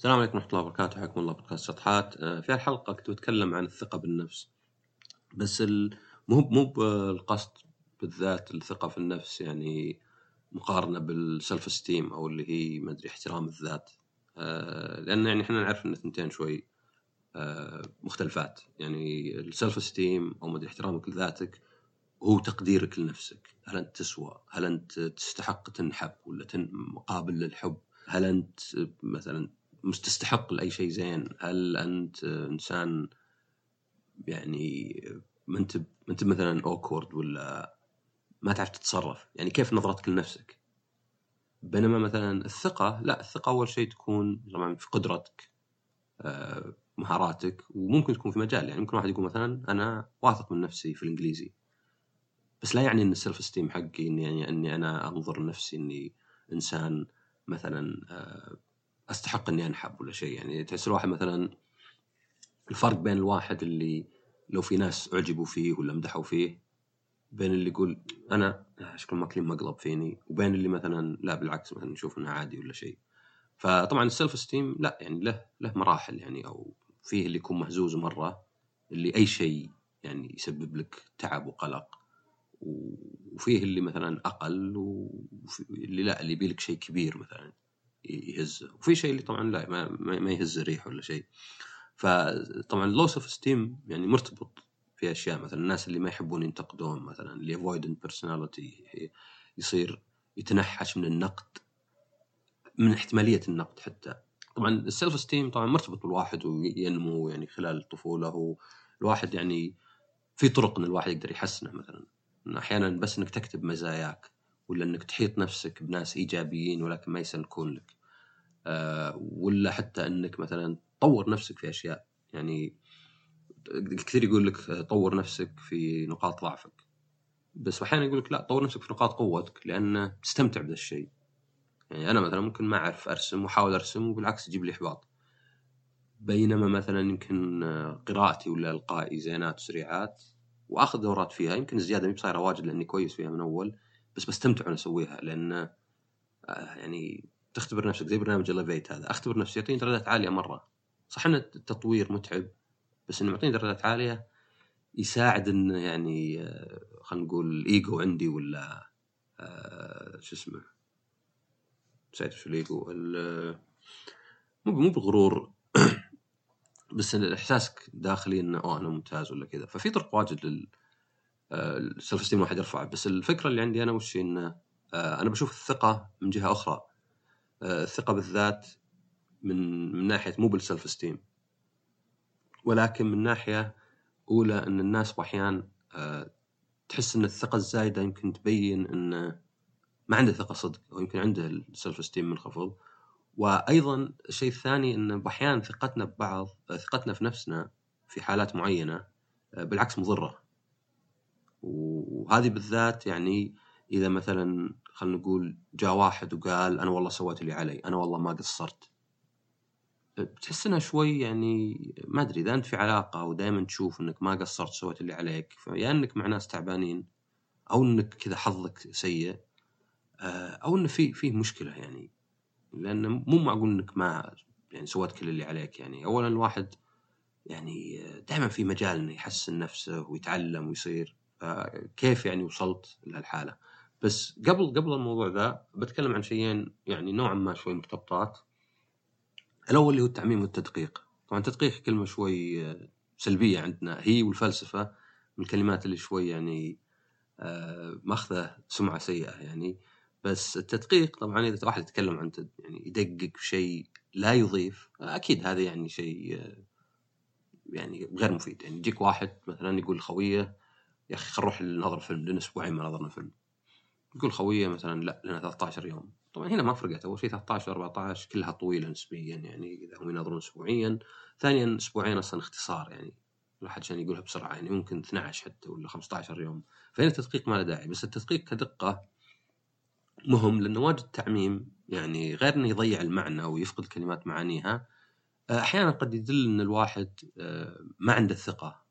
السلام عليكم ورحمة الله وبركاته. حياكم الله بودكاست شطحات آه، في الحلقة كنت بتكلم عن الثقة بالنفس. بس مو مو بالقصد بالذات الثقة في النفس يعني مقارنة بالسلف استيم أو اللي هي ما أدري احترام الذات. آه، لأن يعني إحنا نعرف إن الثنتين شوي آه، مختلفات. يعني السلف استيم أو ما أدري احترامك لذاتك هو تقديرك لنفسك. هل أنت تسوى؟ هل أنت تستحق تنحب ولا تن مقابل للحب؟ هل أنت مثلا مش تستحق لأي شيء زين. هل أنت إنسان يعني ما أنت ما أنت مثلا awkward ولا ما تعرف تتصرف؟ يعني كيف نظرتك لنفسك؟ بينما مثلا الثقة لا الثقة أول شيء تكون طبعا في قدرتك آه، مهاراتك وممكن تكون في مجال. يعني ممكن واحد يقول مثلا أنا واثق من نفسي في الإنجليزي بس لا يعني إن ال self esteem حقي إني يعني إني أنا أنظر لنفسي إني إنسان مثلا آه، أستحق إني أنحب ولا شيء. يعني تحس الواحد مثلا الفرق بين الواحد اللي لو في ناس أعجبوا فيه ولا مدحوا فيه بين اللي يقول أنا شكل ماكلين مقلب فيني وبين اللي مثلا لا بالعكس مثلا نشوف إنه عادي ولا شيء. فطبعا السيلف استيم لا يعني له له مراحل يعني أو فيه اللي يكون مهزوز مرة اللي أي شيء يعني يسبب لك تعب وقلق وفيه اللي مثلا أقل واللي لا اللي يبي لك شيء كبير مثلا. يهزه وفي شيء اللي طبعا لا ما, ما يهز الريح ولا شيء. فطبعا ال low self esteem يعني مرتبط في أشياء مثلا الناس اللي ما يحبون ينتقدون مثلا اللي avoidant personality يصير يتنحش من النقد من احتمالية النقد حتى. طبعا ال self esteem طبعا مرتبط بالواحد وينمو يعني خلال الطفوله الواحد يعني في طرق إن الواحد يقدر يحسنه مثلا. أحيانا بس إنك تكتب مزاياك. ولا إنك تحيط نفسك بناس إيجابيين ولكن ما يسلكون لك؟ أه ولا حتى إنك مثلا تطور نفسك في أشياء. يعني كثير يقول لك طور نفسك في نقاط ضعفك. بس أحيانا يقول لك لا طور نفسك في نقاط قوتك لأن تستمتع بهذا الشيء. يعني أنا مثلا ممكن ما أعرف أرسم وأحاول أرسم وبالعكس يجيب لي إحباط. بينما مثلا يمكن قراءتي ولا إلقائي زينات وسريعات وأخذ دورات فيها يمكن الزيادة مي بصايرة واجد لأني كويس فيها من أول. بس بستمتع وأنا اسويها لأن آه، يعني تختبر نفسك زي برنامج الفيت هذا. أختبر نفسي يعطيني درجات عالية مرة. صح إن التطوير متعب بس إنه معطيني درجات عالية يساعد إن يعني آه، خلينا نقول الايجو عندي ولا آه، شو اسمه نسيت شو الإيجو مو مو بغرور بس إحساسك داخلي إنه أوه أنا ممتاز ولا كذا. ففي طرق واجد لل السلف استيم الواحد يرفعه. بس الفكرة اللي عندي أنا وش انه آه، أنا بشوف الثقة من جهة أخرى. آه، الثقة بالذات من من ناحية مو بالسلف استيم ولكن من ناحية أولى إن الناس باحيان آه، تحس إن الثقة الزايدة يمكن تبين انه ما عنده ثقة صدق أو يمكن عنده ال self esteem منخفض وأيضا الشيء الثاني إن أحيانا ثقتنا ببعض ثقتنا في نفسنا في حالات معينة بالعكس مضرة. وهذه بالذات يعني إذا مثلا خلينا نقول جاء واحد وقال أنا والله سويت اللي علي أنا والله ما قصرت. بتحس انها شوي يعني ما أدري إذا أنت في علاقة ودائما تشوف إنك ما قصرت سويت اللي عليك يا إنك مع ناس تعبانين أو إنك كذا حظك سيء أو انه في فيه مشكلة يعني. لأن مو معقول إنك ما يعني سويت كل اللي عليك يعني. اولا الواحد يعني دائما في مجال إنه يحسن نفسه ويتعلم ويصير. كيف يعني وصلت لهالحاله بس قبل قبل الموضوع ذا بتكلم عن شيئين يعني نوعا ما شوي مرتبطات. الأول اللي هو التعميم والتدقيق. طبعا التدقيق كلمة شوي سلبية عندنا. هي والفلسفة من الكلمات اللي شوي يعني ماخذة سمعة سيئة يعني. بس التدقيق طبعا إذا واحد يتكلم عن يعني يدقق شيء لا يضيف أكيد هذا يعني شيء يعني غير مفيد. يعني يجيك واحد مثلا يقول خويه يا أخي خل نروح نظر فيلم لنا أسبوعين ما نظرنا فيلم يقول خويه مثلا لا لنا 13 يوم. طبعا هنا ما فرقت أول شيء 13 14 كلها طويلة نسبيا يعني إذا هم ينظرون اسبوعيا. ثانيا أسبوعين أصلا اختصار يعني. الواحد عشان يقولها بسرعة يعني ممكن 12 حتى ولا 15 يوم. فهنا التدقيق ما له داعي بس التدقيق كدقة مهم لأنه واجد تعميم يعني غير إنه يضيع المعنى ويفقد كلمات معانيها. أحيانا قد يدل إن الواحد ما عنده الثقه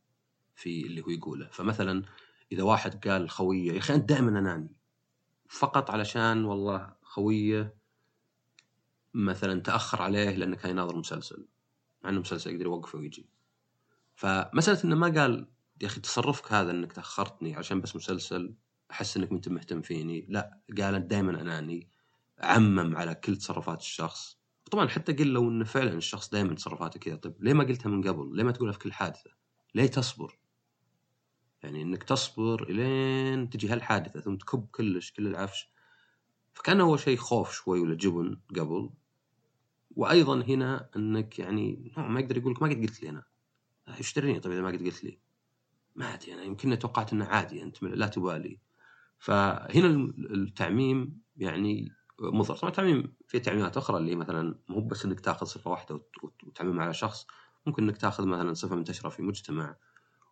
في اللي هو يقوله فمثلا إذا واحد قال خوية يا أخي أنت دائما أناني فقط علشان والله خوية مثلا تأخر عليه لأنه كان يناظر مسلسل مع إنه مسلسل يقدر يوقفه ويجي فمسألة إنه ما قال يا أخي تصرفك هذا إنك تأخرتني عشان بس مسلسل أحس إنك انت مهتم فيني لا قال دائما أناني عمم على كل تصرفات الشخص طبعا حتى قل لو إنه فعلا الشخص دائما تصرفاته كذا طيب ليه ما قلتها من قبل؟ ليه ما تقولها في كل حادثة؟ ليه تصبر؟ يعني إنك تصبر إلين تجي هالحادثة ثم تكب كلش كل العفش. فكان هو شيء خوف شوي ولا جبن قبل. وأيضا هنا إنك يعني نوع ما يقدر يقول لك ما قد قلت لي أنا. إيش تدريني طيب إذا ما قد قلت لي. ما أدري أنا يمكن توقعت إنه عادي أنت لا تبالي. فهنا التعميم يعني مضر. طبعا التعميم في تعميمات أخرى اللي مثلا مو بس إنك تاخذ صفة واحدة وتعمم على شخص. ممكن إنك تاخذ مثلا صفة منتشرة في مجتمع.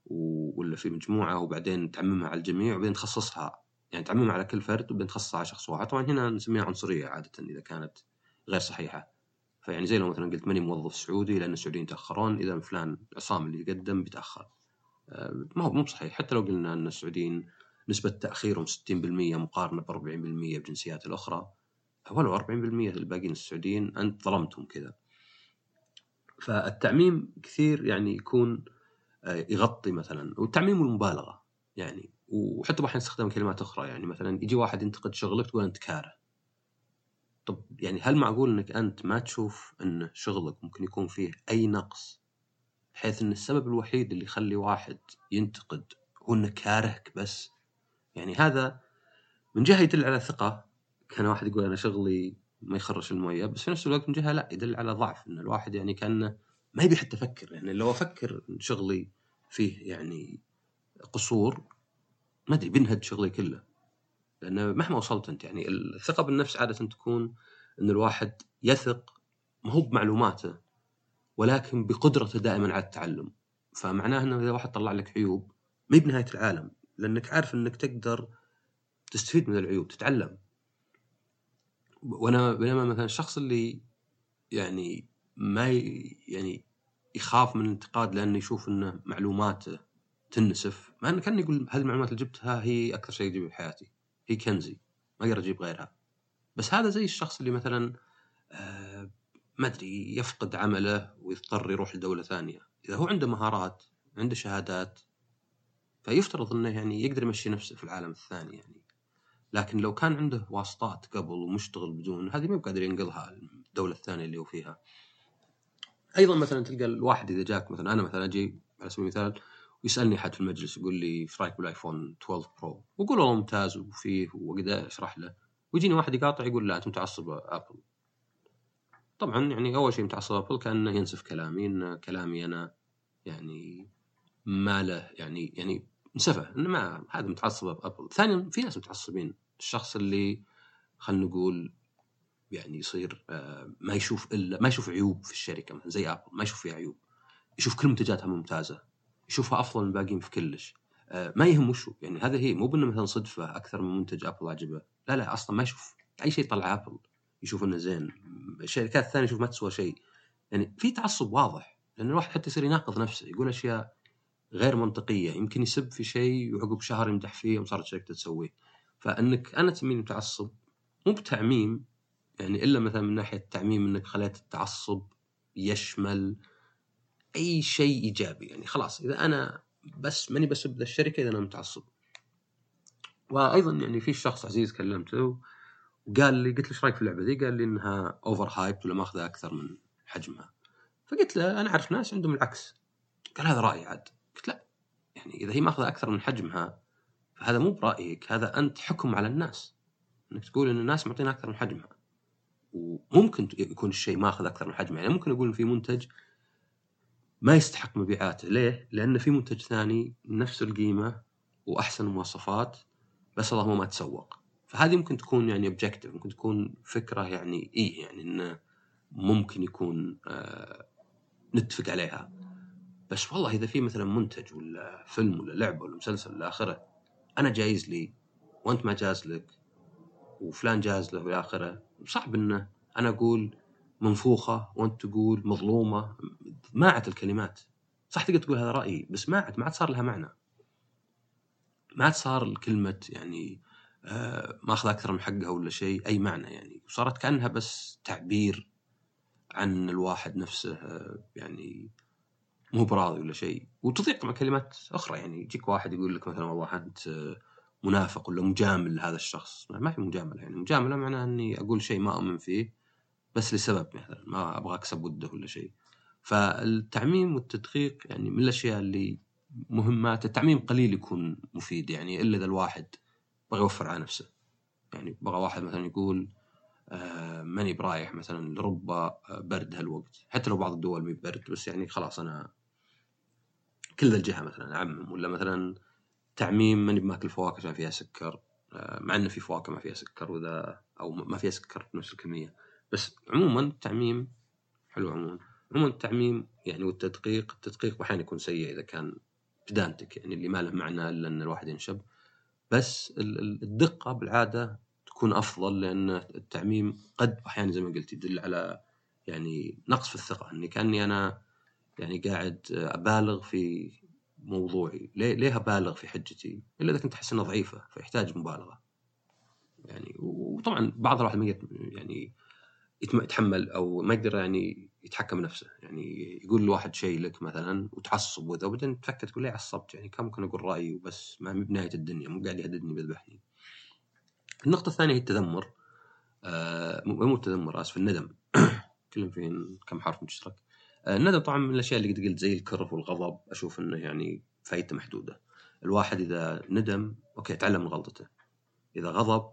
ولا في مجموعة وبعدين تعممها على الجميع وبعدين تخصصها. يعني تعممها على كل فرد وبعدين تخصصها على شخص واحد. طبعا هنا نسميها عنصرية عادة إذا كانت غير صحيحة. فيعني زي لو مثلا قلت ماني موظف سعودي لأن السعوديين يتأخرون إذا فلان عصام اللي يقدم بيتأخر. آه، ما هو مو بصحيح. حتى لو قلنا إن السعوديين نسبة تأخيرهم 60% مقارنة ب 40% بالجنسيات الأخرى ولو 40% الباقيين السعوديين أنت ظلمتهم كذا. فالتعميم كثير يعني يكون يغطي مثلا والتعميم والمبالغة يعني. وحتى أحيانا نستخدم كلمات أخرى يعني مثلا يجي واحد ينتقد شغلك تقول أنت كاره. طب يعني هل معقول إنك أنت ما تشوف إن شغلك ممكن يكون فيه أي نقص بحيث إن السبب الوحيد اللي يخلي واحد ينتقد هو إنه كارهك بس؟ يعني هذا من جهة يدل على ثقة. كان واحد يقول أنا شغلي ما يخرش الموية بس في نفس الوقت من جهة لا يدل على ضعف. إن الواحد يعني كأنه ما يبي حتى أفكر يعني لو أفكر شغلي فيه يعني قصور. ما أدري بنهد شغلي كله. لأنه مهما وصلت أنت يعني الثقة بالنفس عادة تكون إن الواحد يثق ما هو بمعلوماته ولكن بقدرته دائما على التعلم. فمعناه إنه إذا واحد طلع لك عيوب ما بنهاية العالم. لأنك عارف إنك تقدر تستفيد من العيوب تتعلم. وأنا بينما مثلا الشخص اللي يعني ما يعني يخاف من الانتقاد لأنه يشوف انه معلوماته تنسف مع انه كان يقول هذه المعلومات اللي جبتها هي أكثر شيء اجيبه بحياتي هي كنزي ما أقدر أجيب غيرها. بس هذا زي الشخص اللي مثلا آه ما أدري يفقد عمله ويضطر يروح لدولة ثانية. إذا هو عنده مهارات عنده شهادات فيفترض إنه يعني يقدر يمشي نفسه في العالم الثاني يعني. لكن لو كان عنده واسطات قبل ومشتغل بدون هذه ما بقادر ينقلها الدولة الثانية اللي هو فيها. أيضا مثلا تلقى الواحد إذا جاك مثلا أنا مثلا أجي على سبيل المثال ويسألني أحد في المجلس يقول لي إيش رأيك بال iPhone 12 Pro؟ وأقول والله ممتاز وفيه واقدر أشرح له ويجيني واحد يقاطع يقول لا أنت متعصب Apple. طبعا يعني أول شيء متعصب Apple كأنه ينسف كلامي إن كلامي أنا يعني ما له يعني يعني انسفه انه ما هذا متعصب Apple. ثانيا في ناس متعصبين الشخص اللي خلينا نقول يعني يصير آه، ما يشوف إلا ما يشوف عيوب في الشركة مثلا زي Apple ما يشوف فيها عيوب. يشوف كل منتجاتها ممتازة يشوفها أفضل من الباقيين في كلش. آه، ما يهم وشو. يعني هذا هي مو بأنه مثلا صدفة أكثر من منتج Apple عجبه. لا لا أصلا ما يشوف أي شيء طلع Apple يشوف إنه زين. الشركات الثانية يشوف ما تسوى شيء. يعني في تعصب واضح. لأن الواحد حتى يصير يناقض نفسه. يقول أشياء غير منطقية. يمكن يسب في شيء وعقب شهر يمدح فيه وصارت شركته تسويه. فإنك أنا تسميني متعصب مو بتعميم يعني إلا مثلا من ناحية التعميم إنك خليت التعصب يشمل أي شيء إيجابي. يعني خلاص إذا أنا بس ماني بسب ذا الشركة إذا أنا متعصب. وأيضا يعني في شخص عزيز كلمته وقال لي قلت له إيش رأيك في اللعبة ذي؟ قال لي إنها over hype ولا ماخذة أكثر من حجمها. فقلت له أنا أعرف ناس عندهم العكس. قال هذا رأيي عاد. قلت لا. يعني إذا هي ماخذة أكثر من حجمها فهذا مو برأيك هذا أنت حكم على الناس. إنك تقول إن الناس معطينا أكثر من حجمها. وممكن يكون الشيء ماخذ أكثر من حجمه. يعني ممكن أقول في منتج ما يستحق مبيعاته. ليه؟ لأن في منتج ثاني نفس القيمة وأحسن المواصفات بس اللهم ما تسوق. فهذه ممكن تكون يعني اوبجيكتيف ممكن تكون فكرة يعني إيه يعني إنه ممكن يكون آه نتفق عليها. بس والله إذا في مثلا منتج ولا فيلم ولا لعبة ولا مسلسل إلى آخره أنا جايز لي وأنت ما جاز لك. وفلان جاز له والى اخره صعب إنه أنا أقول منفوخة وأنت تقول مظلومة. ما عاد الكلمات. صح تقدر تقول هذا رأيي بس ما عاد ما عاد صار لها معنى. ما عاد صار الكلمة يعني آه، ماخذ أكثر من حقها ولا شيء أي معنى يعني. وصارت كأنها بس تعبير عن الواحد نفسه آه، يعني مو براضي ولا شيء. وتضيق مع كلمات أخرى يعني. يجيك واحد يقول لك مثلا والله أنت آه، منافق ولا مجامل لهذا الشخص؟ ما في مجاملة يعني مجاملة معناها إني أقول شيء ما أؤمن فيه بس لسبب مثلا ما أبغى اكسب وده ولا شيء. فالتعميم والتدقيق يعني من الأشياء اللي مهمات التعميم قليل يكون مفيد يعني إلا إذا الواحد بغى يوفر على نفسه. يعني بغى واحد مثلا يقول آه ماني برايح مثلا لرب برد هالوقت. حتى لو بعض الدول مي برد بس يعني خلاص أنا كل الجهة مثلا أعمم. ولا مثلا تعميم ماني بماكل فواكه عشان فيها سكر آه مع إنه في فواكه ما فيها سكر واذا أو ما فيها سكر بنفس الكمية. بس عموما التعميم حلو عموما. عموما التعميم يعني والتدقيق التدقيق أحيانا يكون سيء إذا كان بدانتك يعني اللي ما له معنى إلا إن الواحد ينشب. بس الدقة بالعادة تكون أفضل لأن التعميم قد أحيانا زي ما قلت يدل على يعني نقص في الثقة. إني كأني أنا يعني قاعد أبالغ في موضوعي. ليه ليه ابالغ في حجتي؟ إلا إذا كنت أحس إنها ضعيفة فيحتاج مبالغة. يعني وطبعا بعض الواحد ما يعني يتحمل أو ما يقدر يعني يتحكم نفسه يعني يقول لواحد شيء لك مثلا وتعصب وذا وبعدين تفكر تقول ليه عصبت؟ يعني كان ممكن أقول رأيي وبس ما بنهاية الدنيا مو قاعد يهددني بيذبحني. النقطة الثانية هي التذمر. آه مو التذمر آسف الندم. كلهم فين؟ كم حرف مشترك؟ الندم طبعا من الأشياء اللي قد قلت زي الكره والغضب. أشوف إنه يعني فايدته محدودة. الواحد إذا ندم أوكي تعلم من غلطته. إذا غضب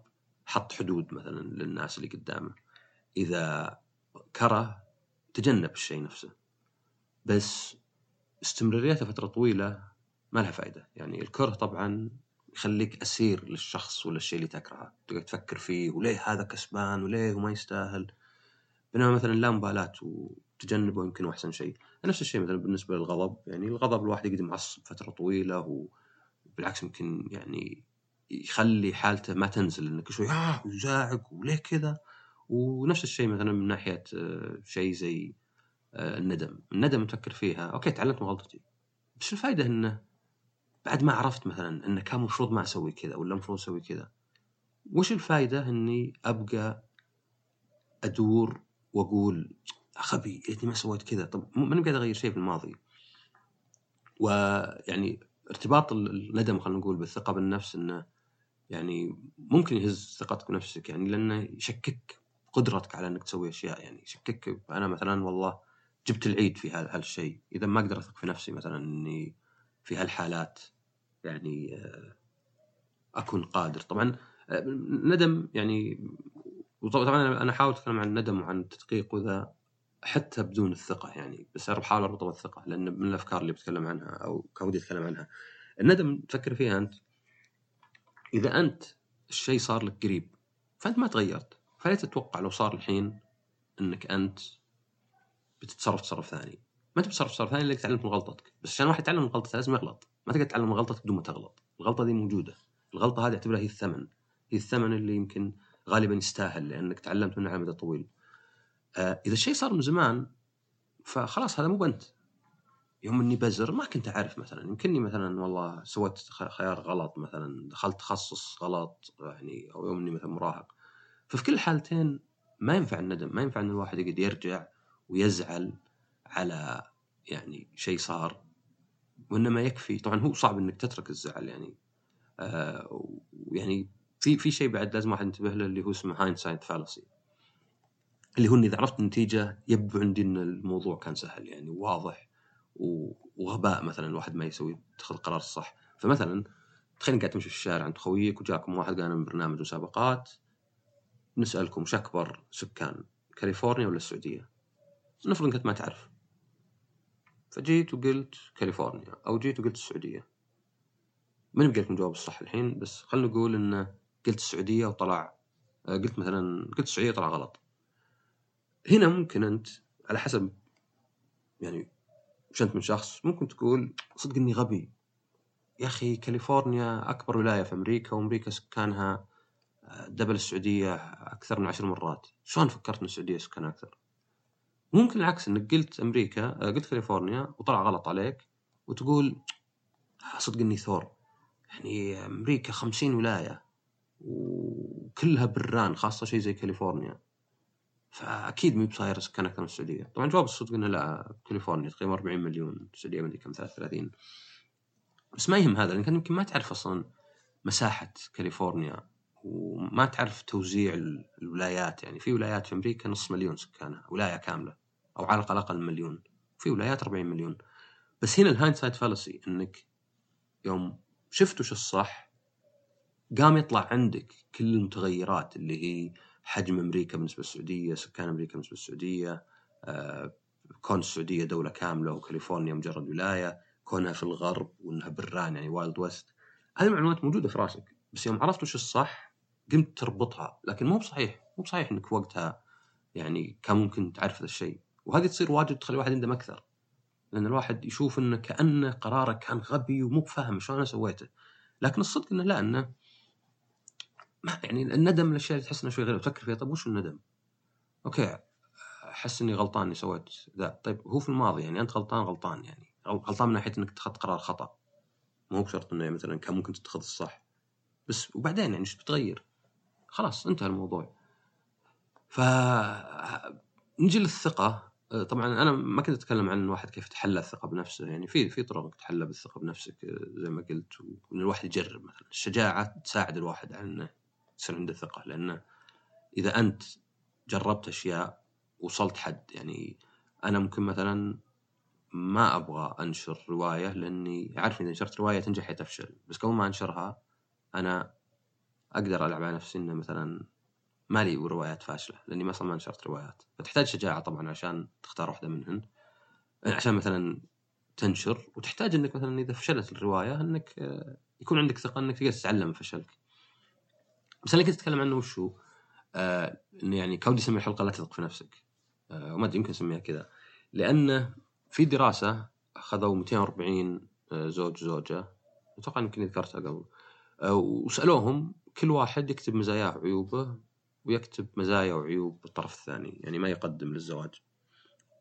حط حدود مثلا للناس اللي قدامه. إذا كره تجنب الشيء نفسه. بس استمراريته فترة طويلة ما لها فائده يعني الكره طبعا يخليك أسير للشخص ولا الشيء اللي تكرهه. تقعد تفكر فيه وليه هذا كسبان وليه وما يستاهل. بينما مثلا لا مبالاة وتجنبه يمكن أحسن شيء. نفس الشيء مثلا بالنسبة للغضب يعني الغضب الواحد يقدر معصب فترة طويلة وبالعكس يمكن يعني يخلي حالته ما تنزل انك شوي آه وزاعق وليه كذا. ونفس الشيء مثلا من ناحية آه، شيء زي آه، الندم. الندم تفكر فيها. okay تعلمت من غلطتي. بس الفائده إنه بعد ما عرفت مثلا إنه كان المفروض ما أسوي كذا ولا المفروض أسوي كذا وش الفائده إني أبقى أدور وأقول غبي ليتني ما سويت كذا. طب ماني قاعد أغير شيء في الماضي. ويعني ارتباط الندم خلينا نقول بالثقة بالنفس إنه يعني ممكن يهز ثقتك بنفسك يعني لأنه يشكك قدرتك على إنك تسوي أشياء. يعني يشكك أنا مثلا والله جبت العيد في هذا الشيء إذا ما أقدر أثق في نفسي مثلا إني في هالحالات يعني آه، أكون قادر. طبعا آه، ندم يعني وطبعا أنا أحاول أتكلم عن الندم وعن التدقيق وذا حتى بدون الثقة يعني بس أنا بحاول أربطه بالثقة لأن من الأفكار اللي بتكلم عنها أو كان ودي اتكلم عنها. الندم تفكر فيها أنت. إذا أنت الشيء صار لك قريب فأنت ما تغيرت. فلا تتوقع لو صار الحين إنك أنت بتتصرف تصرف ثاني. ما أنت بتصرف تصرف ثاني اللي تعلمت من غلطتك. بس عشان واحد يتعلم من غلطته لازم يغلط. ما تقدر تتعلم من غلطتك بدون ما تغلط. الغلطة دي موجودة. الغلطة هذه اعتبرها هي الثمن. هي الثمن اللي يمكن غالبا يستاهل لأنك تعلمت منه على مدى طويل. آه إذا الشيء صار من زمان فخلاص هذا مو بنت. يوم إني بزر ما كنت أعرف مثلا. يمكنني مثلا والله سويت خيار غلط مثلا دخلت تخصص غلط يعني أو يوم إني مثلا مراهق. ففي كل الحالتين ما ينفع الندم ما ينفع إن الواحد يقعد يرجع ويزعل على يعني شيء صار. وإنما يكفي طبعا هو صعب إنك تترك الزعل يعني. آه يعني في في شيء بعد لازم واحد ينتبه له اللي هو اسمه hindsight fallacy اللي هو إني إذا عرفت النتيجه يبدو عندي إن الموضوع كان سهل يعني واضح وغباء مثلا الواحد ما يسوي يتخذ القرار الصح. فمثلا تخيل قاعد تمشي في الشارع عند خويك وجاكم واحد قال من برنامج مسابقات نسألكم وش أكبر سكان كاليفورنيا ولا السعودية؟ نفرض أنك ما تعرف. فجيت وقلت كاليفورنيا أو جيت وقلت السعودية. ماني لكم الجواب الصح الحين بس خلينا نقول إن قلت السعودية وطلع آه، قلت مثلا قلت السعودية طلع غلط. هنا ممكن أنت على حسب يعني وش أنت من شخص ممكن تقول صدق إني غبي. يا أخي كاليفورنيا أكبر ولاية في أمريكا وأمريكا سكانها double السعودية أكثر من عشر مرات. شلون فكرت إن السعودية سكان أكثر؟ ممكن العكس إنك قلت أمريكا آه، قلت كاليفورنيا وطلع غلط عليك وتقول آه، صدق إني ثور. يعني أمريكا خمسين ولاية وكلها بران خاصة شيء زي كاليفورنيا. فأكيد مو بصاير سكان أكثر من السعودية. طبعا جواب الصدق إنه لا كاليفورنيا تقريبا 40 مليون السعوديه مدري كم 33 بس ما يهم هذا لانك يمكن ما تعرف أصلا مساحة كاليفورنيا وما تعرف توزيع الولايات. يعني في ولايات في أمريكا نص مليون سكانها ولاية كاملة أو على الأقل مليون. في ولايات 40 مليون. بس هنا ال hind fallacy إنك يوم شفت وش الصح قام يطلع عندك كل المتغيرات اللي هي حجم أمريكا بالنسبة للسعودية، سكان أمريكا بالنسبة للسعودية، آه، كون السعودية دولة كاملة وكاليفورنيا مجرد ولاية، كونها في الغرب وإنها بران يعني wild west. هذه المعلومات موجودة في راسك، بس يوم عرفت وش الصح قمت تربطها، لكن مو بصحيح، مو بصحيح إنك وقتها يعني كان ممكن تعرف هذا الشيء، وهذه تصير واجد تخلي الواحد يندم أكثر. لأن الواحد يشوف إنه كأنه قراره كان غبي ومو فاهم شلون أنا سويته. لكن الصدق إنه لا إنه ما يعني الندم الاشياء اللي تحس انها شوي غريبه تفكر فيها طيب وش الندم؟ okay أحس إني غلطان إني سويت ذا. طيب هو في الماضي يعني أنت غلطان غلطان يعني. غلطان من ناحية إنك اتخذت قرار خطأ. مو بشرط إنه مثلا كان ممكن تتخذ الصح. بس وبعدين يعني إيش بتغير؟ خلاص انتهى الموضوع. ف نجي للثقة. طبعا أنا ما كنت أتكلم عن الواحد كيف يتحلى الثقة بنفسه. يعني في في طرق انك تتحلى بالثقة بنفسك زي ما قلت وإن الواحد يجرب مثلا. الشجاعة تساعد الواحد على إنه يصير عنده ثقة لأنه إذا أنت جربت أشياء وصلت حد يعني أنا ممكن مثلا ما أبغى أنشر رواية لأني عارف إذا نشرت رواية تنجح هي تفشل بس قبل ما أنشرها أنا أقدر ألعب على نفسي إنه مثلا ما لي روايات فاشلة لأني مثلا ما نشرت روايات. فتحتاج شجاعة طبعا عشان تختار واحدة منهن عشان مثلا تنشر وتحتاج إنك مثلا إذا فشلت الرواية إنك يكون عندك ثقة إنك تقدر تتعلم فشلك. بس اللي كنت أتكلم عنه وش هو؟ آه إنه يعني كودي يسمي الحلقة لا تثق في نفسك. آه وما أدري يمكن أسميها كذا. لأنه في دراسة أخذوا 240 آه زوج زوجة. أتوقع يمكن ذكرتها قبل. وسألوهم كل واحد يكتب مزاياه وعيوبه ويكتب مزايا وعيوب الطرف الثاني. يعني ما يقدم للزواج.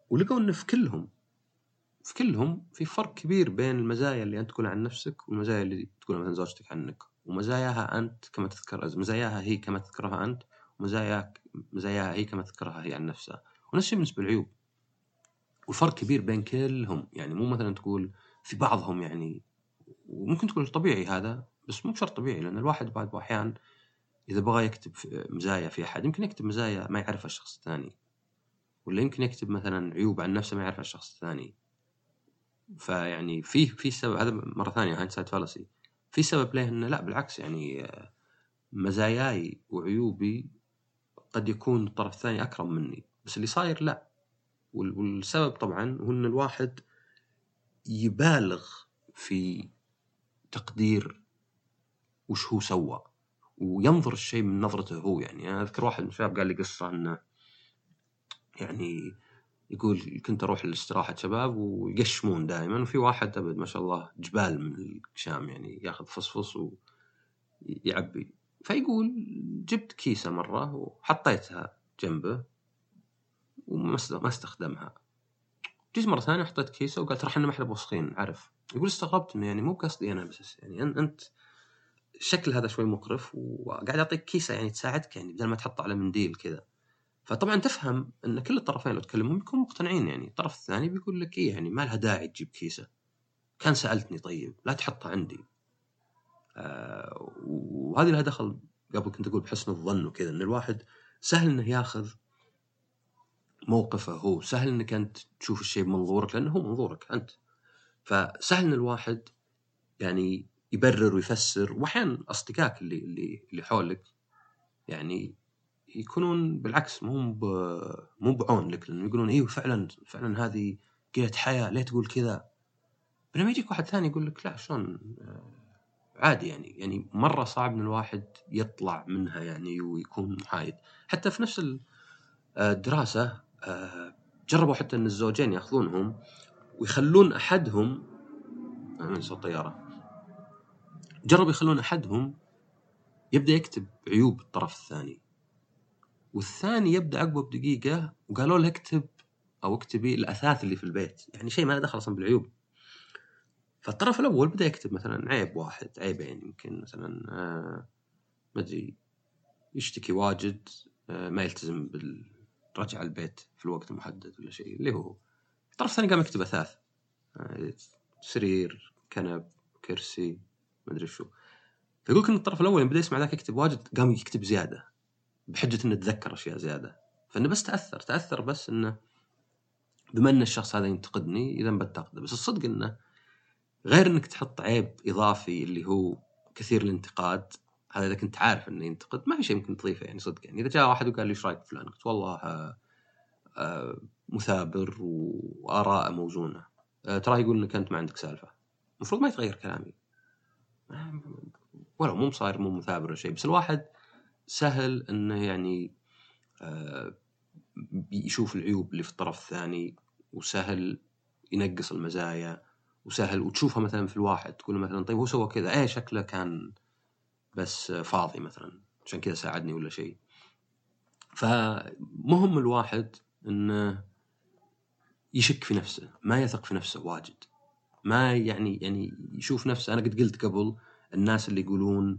ولقوا إنه في كلهم في كلهم في فرق كبير بين المزايا اللي أنت تقولها عن نفسك والمزايا اللي تقولها مثلا زوجتك عنك ومزاياها أنت كما تذكر مزاياها هي كما تذكرها أنت ومزاياك مزاياها هي كما تذكرها هي عن نفسها. ونفس الشيء بالنسبة للعيوب. والفرق كبير بين كلهم يعني مو مثلا تقول في بعضهم يعني وممكن تقول طبيعي هذا بس مو بشرط طبيعي لأن الواحد بعض الاحيان إذا بغى يكتب مزايا في أحد يمكن يكتب مزايا ما يعرفها الشخص الثاني. ولا يمكن يكتب مثلا عيوب عن نفسه ما يعرفها الشخص الثاني. فيعني في في سبب هذا مرة ثانية hindsight fallacy في سبب ليه إنه لا بالعكس يعني مزاياي وعيوبي قد يكون الطرف الثاني أكرم مني. بس اللي صاير لا. والسبب طبعا هو إن الواحد يبالغ في تقدير وش هو سوى. وينظر الشيء من نظرته هو يعني. أنا أذكر واحد من الشباب قال لي قصة إنه يعني يقول كنت أروح لاستراحه شباب ويقشمون دائما وفي واحد أبد ما شاء الله جبال من القشام يعني ياخذ فصفص ويعبي. فيقول جبت كيسة مرة وحطيتها جنبه وما ما استخدمها. جيت مرة ثانية حطيت كيسة وقال ترى إحنا ما إحنا بوسخين عارف يقول استغربت إنه يعني مو بقصدي أنا بس يعني أنت الشكل هذا شوي مقرف وقاعد اعطيك كيسة يعني تساعدك يعني بدل ما تحط على منديل كذا. فطبعا تفهم إن كل الطرفين لو تكلمهم بيكونوا مقتنعين يعني. الطرف الثاني بيقول لك إيه يعني ما لها داعي تجيب كيسة. كان سألتني طيب لا تحطها عندي. آه وهذه لها دخل قبل كنت أقول بحسن الظن وكذا إن الواحد سهل إنه ياخذ موقفه هو. سهل إنك أنت تشوف الشيء بمنظورك لأنه هو منظورك أنت. فسهل إن الواحد يعني يبرر ويفسر. واحيانا أصدقائك اللي اللي اللي حولك يعني يكونون بالعكس مو مو بعون لك لأنه يقولون إيوه فعلا فعلا هذه قلة حياة ليه تقول كذا؟ بينما يجيك واحد ثاني يقول لك لا شلون؟ آه، عادي يعني يعني مرة صعب إن الواحد يطلع منها يعني ويكون محايد حتى في نفس الدراسة آه، جربوا حتى إن الزوجين يأخذونهم ويخلون أحدهم من صوت طياره جربوا يخلون أحدهم يبدأ يكتب عيوب الطرف الثاني. والثاني يبدأ عقبه بدقيقة وقالوا له اكتب أو اكتبي الأثاث اللي في البيت يعني شيء ما له دخل أصلا بالعيوب. فالطرف الأول بدأ يكتب مثلا عيب واحد عيبين يمكن مثلا آه ما أدري يشتكي واجد آه، ما يلتزم بالرجعه البيت في الوقت المحدد ولا شيء اللي هو الطرف الثاني قام يكتب أثاث آه، سرير كنب كرسي ما أدري شو. فيقول إن الطرف الأول بدأ يسمع ذاك يكتب واجد قام يكتب زيادة. بحجة إنه تذكر أشياء زيادة. فإنه بس تأثر تأثر بس إنه بما إن الشخص هذا ينتقدني إذا بنتقده بس الصدق إنه غير إنك تحط عيب إضافي اللي هو كثير الانتقاد هذا إذا كنت عارف إنه ينتقد ما في شيء ممكن تضيفه يعني صدق يعني. إذا جاء واحد وقال لي إيش رأيك فلان؟ قلت والله آه، آه، مثابر وآراء موزونة. آه، تراه يقول إنك أنت ما عندك سالفة. المفروض ما يتغير كلامي. ولو مو صاير مو مثابر ولا شيء. بس الواحد سهل إنه يعني يشوف العيوب اللي في الطرف الثاني وسهل ينقص المزايا وسهل وتشوفها مثلا في الواحد تقول مثلا طيب هو سوى كذا إيه شكله كان بس فاضي مثلا عشان كذا ساعدني ولا شيء. فمهم الواحد إنه يشك في نفسه ما يثق في نفسه واجد. ما يعني يعني يشوف نفسه أنا قد قلت قبل الناس اللي يقولون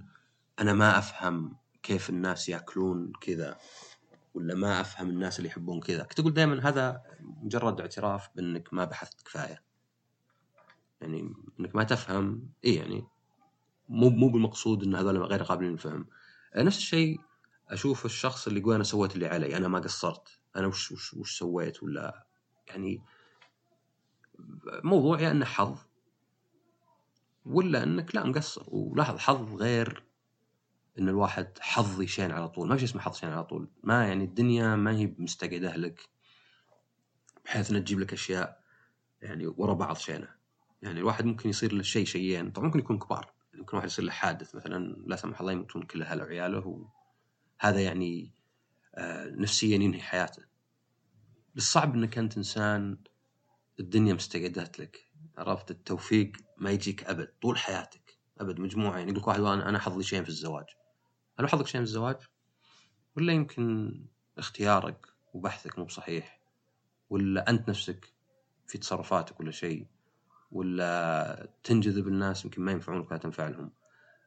أنا ما أفهم كيف الناس ياكلون كذا ولا ما أفهم الناس اللي يحبون كذا. كنت أقول دائما هذا مجرد اعتراف بأنك ما بحثت كفاية. يعني إنك ما تفهم إي يعني مو مو بالمقصود إن هذول غير قابلين للفهم. نفس الشيء أشوف الشخص اللي يقول أنا سويت اللي علي أنا ما قصرت. أنا وش وش, وش سويت؟ ولا يعني موضوع يا انه حظ. ولا إنك لا مقصر. ولاحظ حظ غير إن الواحد حظ يشين على طول. ما في اسمه حظ يشين على طول. ما يعني الدنيا ما هي مستقعدة لك بحيث إنها تجيب لك أشياء يعني ورا بعض شينة. يعني الواحد ممكن يصير له شيء شيئين. طبعا ممكن يكون كبار. يمكن واحد يصير له حادث مثلا لا سمح الله يموتون كل اهله وعياله وهذا يعني آه نفسيا ينهي حياته. بس صعب إنك أنت إنسان الدنيا مستقعدت لك. عرفت؟ التوفيق ما يجيك أبد. طول حياتك. أبد. مجموعة. يعني يقول واحد أنا حظي شيء في الزواج؟ هل حظك شيء في الزواج؟ ولا يمكن اختيارك وبحثك مو بصحيح؟ ولا أنت نفسك في تصرفاتك ولا شيء؟ ولا تنجذب الناس يمكن ما ينفعونك ولا تنفع لهم؟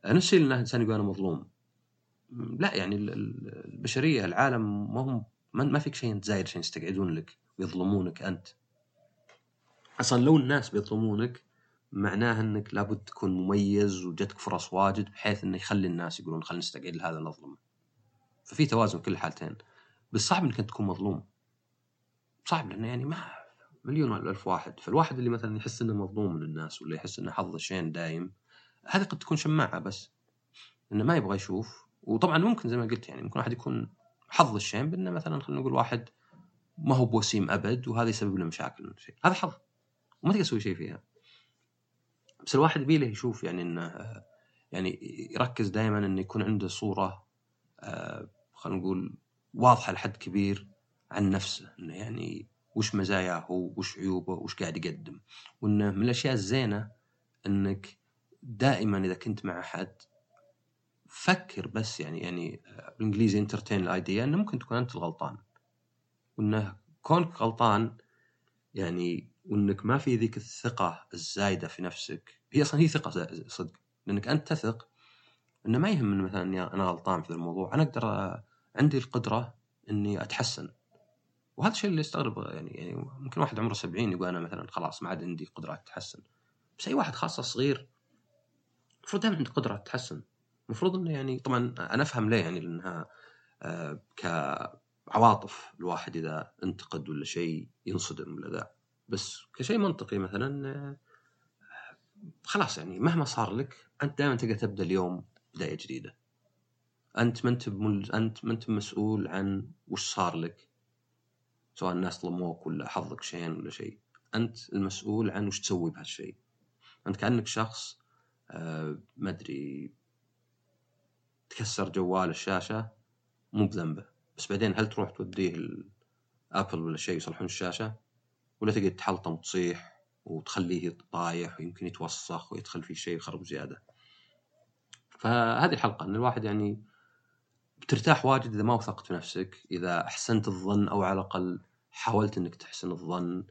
نفس الشيء الانسان يقول أنا مظلوم. لا يعني البشرية العالم ما هم ما فيك شيء انت زايد عشان يستقعدون لك ويظلمونك أنت. أصلا لو الناس بيظلمونك معناه إنك لابد تكون مميز وجتك فرص واجد بحيث إنه يخلي الناس يقولون خلينا نستقعد لهذا نظلمه ففي توازن كل الحالتين بس صعب إنك تكون مظلوم. صعب لأنه يعني ما مليون ولا ألف واحد. فالواحد اللي مثلا يحس إنه مظلوم من الناس ولا يحس إنه حظه شين دايم هذه قد تكون شماعة بس. إنه ما يبغى يشوف. وطبعا ممكن زي ما قلت يعني ممكن واحد يكون حظ الشين بإنه مثلا خلينا نقول واحد ما هو بوسيم أبد وهذا يسبب له مشاكل. شيء هذا حظ. وما تقدر تسوي شيء فيها. بس الواحد يبي له يشوف يعني انه يعني يركز دائما إنه يكون عنده صورة آه، خلينا نقول واضحة لحد كبير عن نفسه إنه يعني وش مزاياه وش عيوبه وش قاعد يقدم. وإنه من الأشياء الزينة إنك دائما إذا كنت مع أحد فكر بس يعني يعني بالإنجليزي انترتين الايديا إنه ممكن تكون أنت الغلطان. وإنه كونك غلطان يعني وإنك ما في ذيك الثقة الزايدة في نفسك. هي أصلا هي ثقة صدق. لأنك أنت تثق. إنه ما يهم مثلا اني أنا غلطان في الموضوع. أنا أقدر عندي القدرة إني أتحسن. وهذا الشيء اللي استغرب يعني يعني ممكن واحد عمره 70 يقول أنا مثلا خلاص ما عاد عندي قدرات تحسن بس أي واحد خاصة صغير المفروض دائما عنده قدرات تحسن المفروض إنه يعني طبعا أنا أفهم ليه يعني لأنها آه كعواطف الواحد إذا انتقد ولا شيء ينصدم ولا ذا. بس كشيء منطقي مثلا آه خلاص يعني مهما صار لك أنت دائما تقدر تبدأ اليوم بداية جديدة. أنت ما أنت أنت ما أنت مسؤول عن وش صار لك سواء الناس ظلموك ولا حظك شيء ولا شيء. أنت المسؤول عن وش تسوي بهالشيء. أنت كأنك شخص آه ما أدري تكسر جوال الشاشة مو بذنبه. بس بعدين هل تروح توديه الابل ولا شيء يصلحون الشاشة؟ ولا تقعد تحلطم وتصيح وتخليه طايح ويمكن يتوسخ ويدخل فيه شيء يخرب زيادة فهذه الحلقة إن الواحد يعني بترتاح واجد إذا ما وثقت في نفسك إذا أحسنت الظن أو على الأقل حاولت إنك تحسن الظن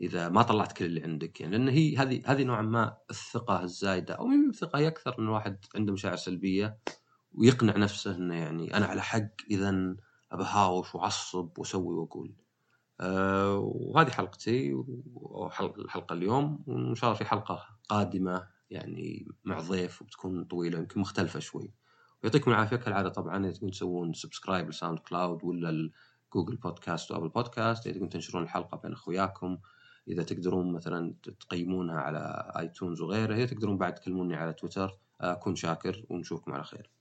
إذا ما طلعت كل اللي عندك يعني لأن هي هذه هذه نوعا ما الثقة الزايدة أو مو الثقة هي أكثر إن الواحد عنده مشاعر سلبية ويقنع نفسه إنه يعني أنا على حق اذا أبهاوش وأعصب وأسوي وأقول. وهذه حلقتي الحلقة اليوم وإن شاء الله في حلقة قادمة يعني مع ضيف وبتكون طويلة يمكن مختلفة شوي. يعطيكم العافية كالعادة طبعا إذا تبون تسوون subscribe ل SoundCloud ولا جوجل بودكاست وابل بودكاست إذا تبون تنشرون الحلقة بين أخوياكم إذا تقدرون مثلا تقيمونها على آيتونز وغيره إذا تقدرون بعد تكلموني على تويتر اكون شاكر ونشوفكم على خير